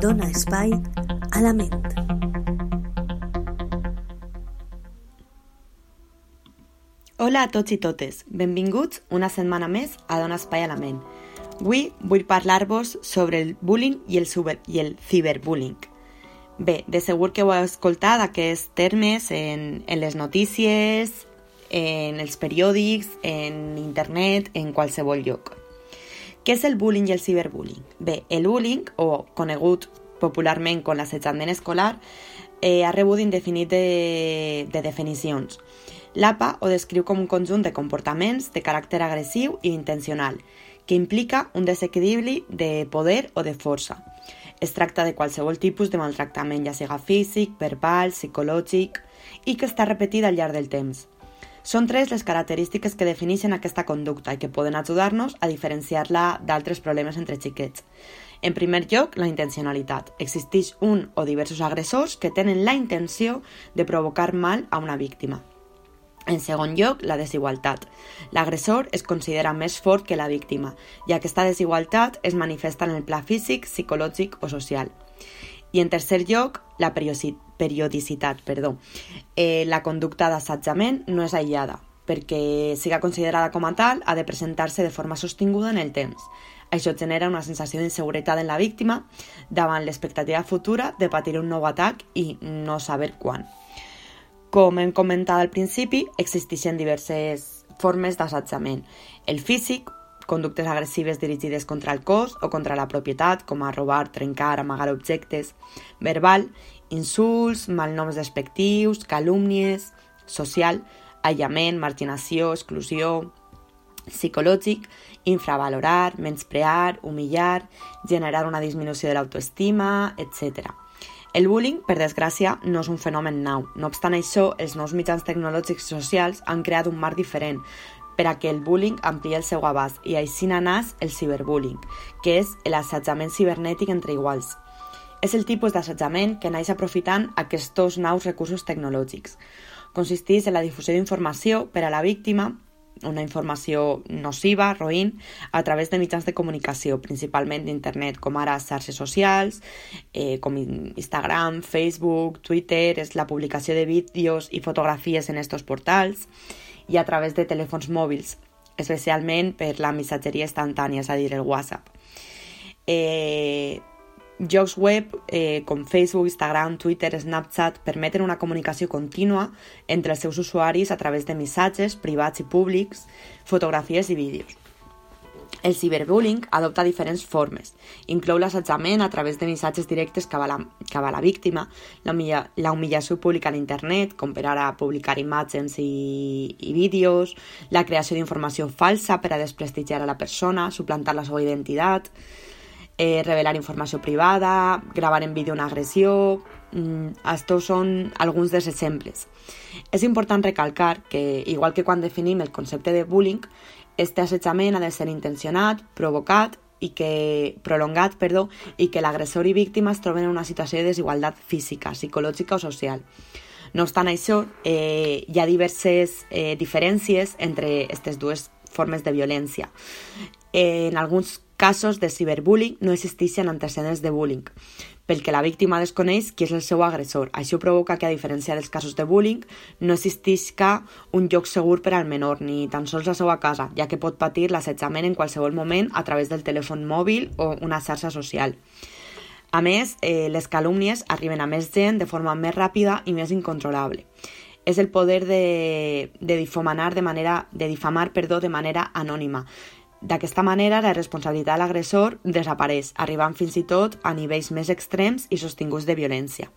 Dona espai a la ment. Hola a tots i totes, benvinguts una setmana més a Dona Espai a la Ment. Avui vull parlar-vos sobre el bullying i el, super, i el ciberbullying. Bé, de segur que heu escoltat aquests termes en, en les notícies, en els periòdics, en internet, en qualsevol lloc. Què és el bullying i el ciberbullying? Bé, el bullying, o conegut popularment com l'assetjament escolar, eh, ha rebut indefinit de, de definicions. L'APA ho descriu com un conjunt de comportaments de caràcter agressiu i intencional, que implica un desequilibri de poder o de força. Es tracta de qualsevol tipus de maltractament, ja siga físic, verbal, psicològic, i que està repetit al llarg del temps. Són tres les característiques que defineixen aquesta conducta i que poden ajudar-nos a diferenciar-la d'altres problemes entre xiquets. En primer lloc, la intencionalitat. Existeix un o diversos agressors que tenen la intenció de provocar mal a una víctima. En segon lloc, la desigualtat. L'agressor es considera més fort que la víctima i aquesta desigualtat es manifesta en el pla físic, psicològic o social. I en tercer lloc, la periodicitat. Perdó. Eh, la conducta d'assetjament no és aïllada, perquè siga considerada com a tal ha de presentar-se de forma sostinguda en el temps. Això genera una sensació d'inseguretat en la víctima davant l'expectativa futura de patir un nou atac i no saber quan. Com hem comentat al principi, existeixen diverses formes d'assetjament. El físic, conductes agressives dirigides contra el cos o contra la propietat, com a robar, trencar, amagar objectes. Verbal, insults, malnoms despectius, calúmnies. Social, aïllament, marginació, exclusió. Psicològic, infravalorar, menysprear, humillar, generar una disminució de l'autoestima, etc. El bullying, per desgràcia, no és un fenomen nou. No obstant això, els nous mitjans tecnològics socials han creat un marc diferent per a que el bullying ampliï el seu abast i així n'anàs el ciberbullying, que és l'assetjament cibernètic entre iguals. És el tipus d'assetjament que naix aprofitant aquests nous recursos tecnològics. Consisteix en la difusió d'informació per a la víctima una informació nociva, roïn, a través de mitjans de comunicació, principalment d'internet, com ara xarxes socials, eh, com Instagram, Facebook, Twitter, és la publicació de vídeos i fotografies en estos portals, i a través de telèfons mòbils, especialment per la missatgeria instantània, és a dir, el WhatsApp. Eh, Jocs web eh, com Facebook, Instagram, Twitter, Snapchat permeten una comunicació contínua entre els seus usuaris a través de missatges privats i públics, fotografies i vídeos. El ciberbullying adopta diferents formes. Inclou l'assetjament a través de missatges directes cap a la, cap a la víctima, la, humilla, la humillació pública a l'internet, com per ara publicar imatges i, i vídeos, la creació d'informació falsa per a desprestigiar a la persona, suplantar la seva identitat, eh, revelar informació privada, gravar en vídeo una agressió... Mm, estos són alguns dels exemples. És important recalcar que, igual que quan definim el concepte de bullying, este assetjament ha de ser intencionat, provocat i que prolongat, perdó, i que l'agressor i víctima es troben en una situació de desigualtat física, psicològica o social. No obstant això, eh, hi ha diverses eh, diferències entre aquestes dues formes de violència. Eh, en alguns casos de ciberbullying no existeixen antecedents de bullying, pel que la víctima desconeix qui és el seu agressor. Això provoca que, a diferència dels casos de bullying, no existisca un lloc segur per al menor, ni tan sols la seva casa, ja que pot patir l'assetjament en qualsevol moment a través del telèfon mòbil o una xarxa social. A més, eh, les calúmnies arriben a més gent de forma més ràpida i més incontrolable. És el poder de, de difamar de manera de difamar, perdó, de manera anònima, D'aquesta manera, la responsabilitat de l'agressor desapareix, arribant fins i tot a nivells més extrems i sostinguts de violència.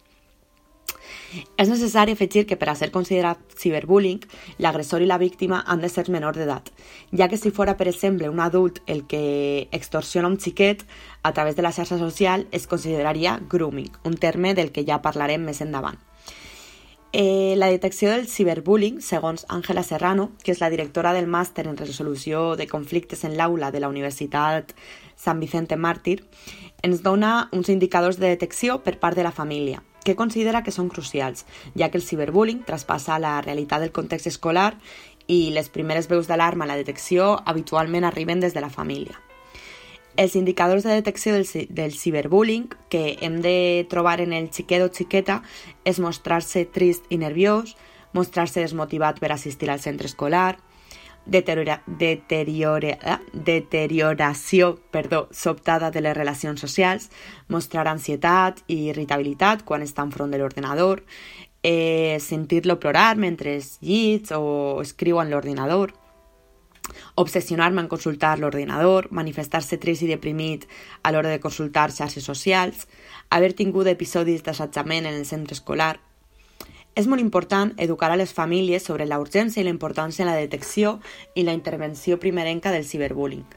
És necessari afegir que per a ser considerat ciberbullying, l'agressor i la víctima han de ser menor d'edat, ja que si fora, per exemple, un adult el que extorsiona un xiquet a través de la xarxa social es consideraria grooming, un terme del que ja parlarem més endavant. Eh, la detecció del ciberbullying, segons Àngela Serrano, que és la directora del màster en resolució de conflictes en l'aula de la Universitat Sant Vicente Màrtir, ens dona uns indicadors de detecció per part de la família, que considera que són crucials, ja que el ciberbullying traspassa la realitat del context escolar i les primeres veus d'alarma a la detecció habitualment arriben des de la família. Els indicadors de detecció del, del ciberbullying que hem de trobar en el xiquet o xiqueta és mostrar-se trist i nerviós, mostrar-se desmotivat per assistir al centre escolar, deteriora, deteriora, eh, deterioració perdó, sobtada de les relacions socials, mostrar ansietat i irritabilitat quan està enfront de l'ordenador, eh, sentir-lo plorar mentre llits o escriu en l'ordinador, obsessionar-me en consultar l'ordinador, manifestar-se trist i deprimit a l'hora de consultar xarxes socials, haver tingut episodis d'assetjament en el centre escolar. És molt important educar a les famílies sobre la urgència i la importància en la detecció i la intervenció primerenca del ciberbullying.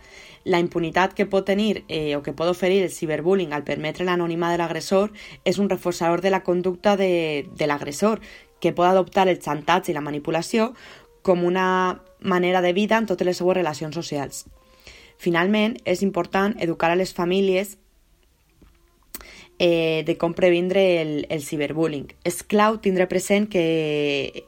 La impunitat que pot tenir eh, o que pot oferir el ciberbullying al permetre l'anònima de l'agressor és un reforçador de la conducta de, de l'agressor, que pot adoptar el xantatge i la manipulació com una manera de vida en totes les seues relacions socials. Finalment, és important educar a les famílies eh, de com previndre el, el ciberbullying. És clau tindre present que,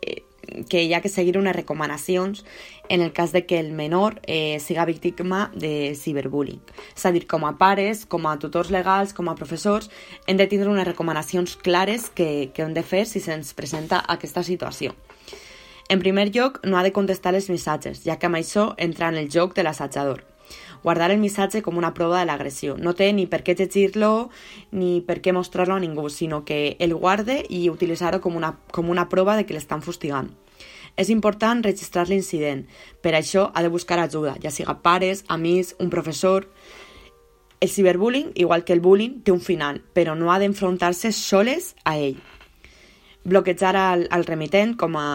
que hi ha que seguir unes recomanacions en el cas de que el menor eh, siga víctima de ciberbullying. És a dir, com a pares, com a tutors legals, com a professors, hem de tindre unes recomanacions clares que, que hem de fer si se'ns presenta aquesta situació. En primer lloc, no ha de contestar els missatges, ja que amb això entra en el joc de l'assatjador. Guardar el missatge com una prova de l'agressió. No té ni per què llegir-lo ni per què mostrar-lo a ningú, sinó que el guarde i utilitzar-ho com, una, com una prova de que l'estan fustigant. És important registrar l'incident. Per això ha de buscar ajuda, ja siga pares, amics, un professor... El ciberbullying, igual que el bullying, té un final, però no ha d'enfrontar-se soles a ell. Bloquejar al, al remitent com a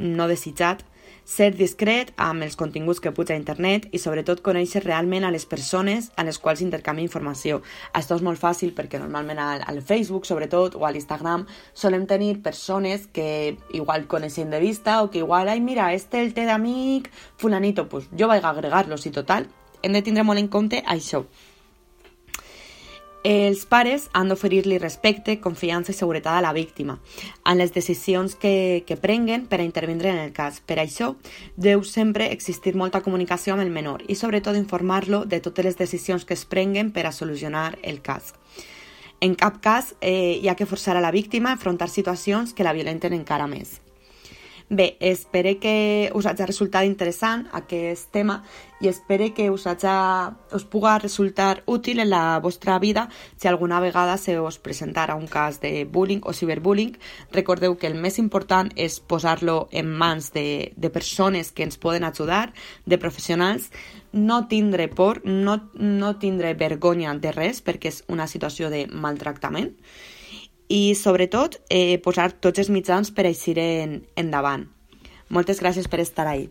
no desitjat ser discret amb els continguts que puja a internet i sobretot conèixer realment a les persones a les quals intercanvia informació. Això és molt fàcil perquè normalment al, al Facebook, sobretot, o a l'Instagram, solem tenir persones que igual coneixem de vista o que igual, ai, mira, este el té d'amic, fulanito, pues jo vaig a agregar-los i total. Hem de tindre molt en compte això. Els pares han d'oferir-li respecte, confiança i seguretat a la víctima en les decisions que, que prenguen per a intervindre en el cas. Per això, deu sempre existir molta comunicació amb el menor i sobretot informar-lo de totes les decisions que es prenguen per a solucionar el cas. En cap cas eh, hi ha que forçar a la víctima a afrontar situacions que la violenten encara més. Bé, espero que us hagi resultat interessant aquest tema i espero que us, hagi, us puga resultar útil en la vostra vida si alguna vegada se us presentara un cas de bullying o ciberbullying. Recordeu que el més important és posar-lo en mans de, de persones que ens poden ajudar, de professionals, no tindre por, no, no tindre vergonya de res perquè és una situació de maltractament i sobretot eh, posar tots els mitjans per eixir en, endavant. Moltes gràcies per estar ahí.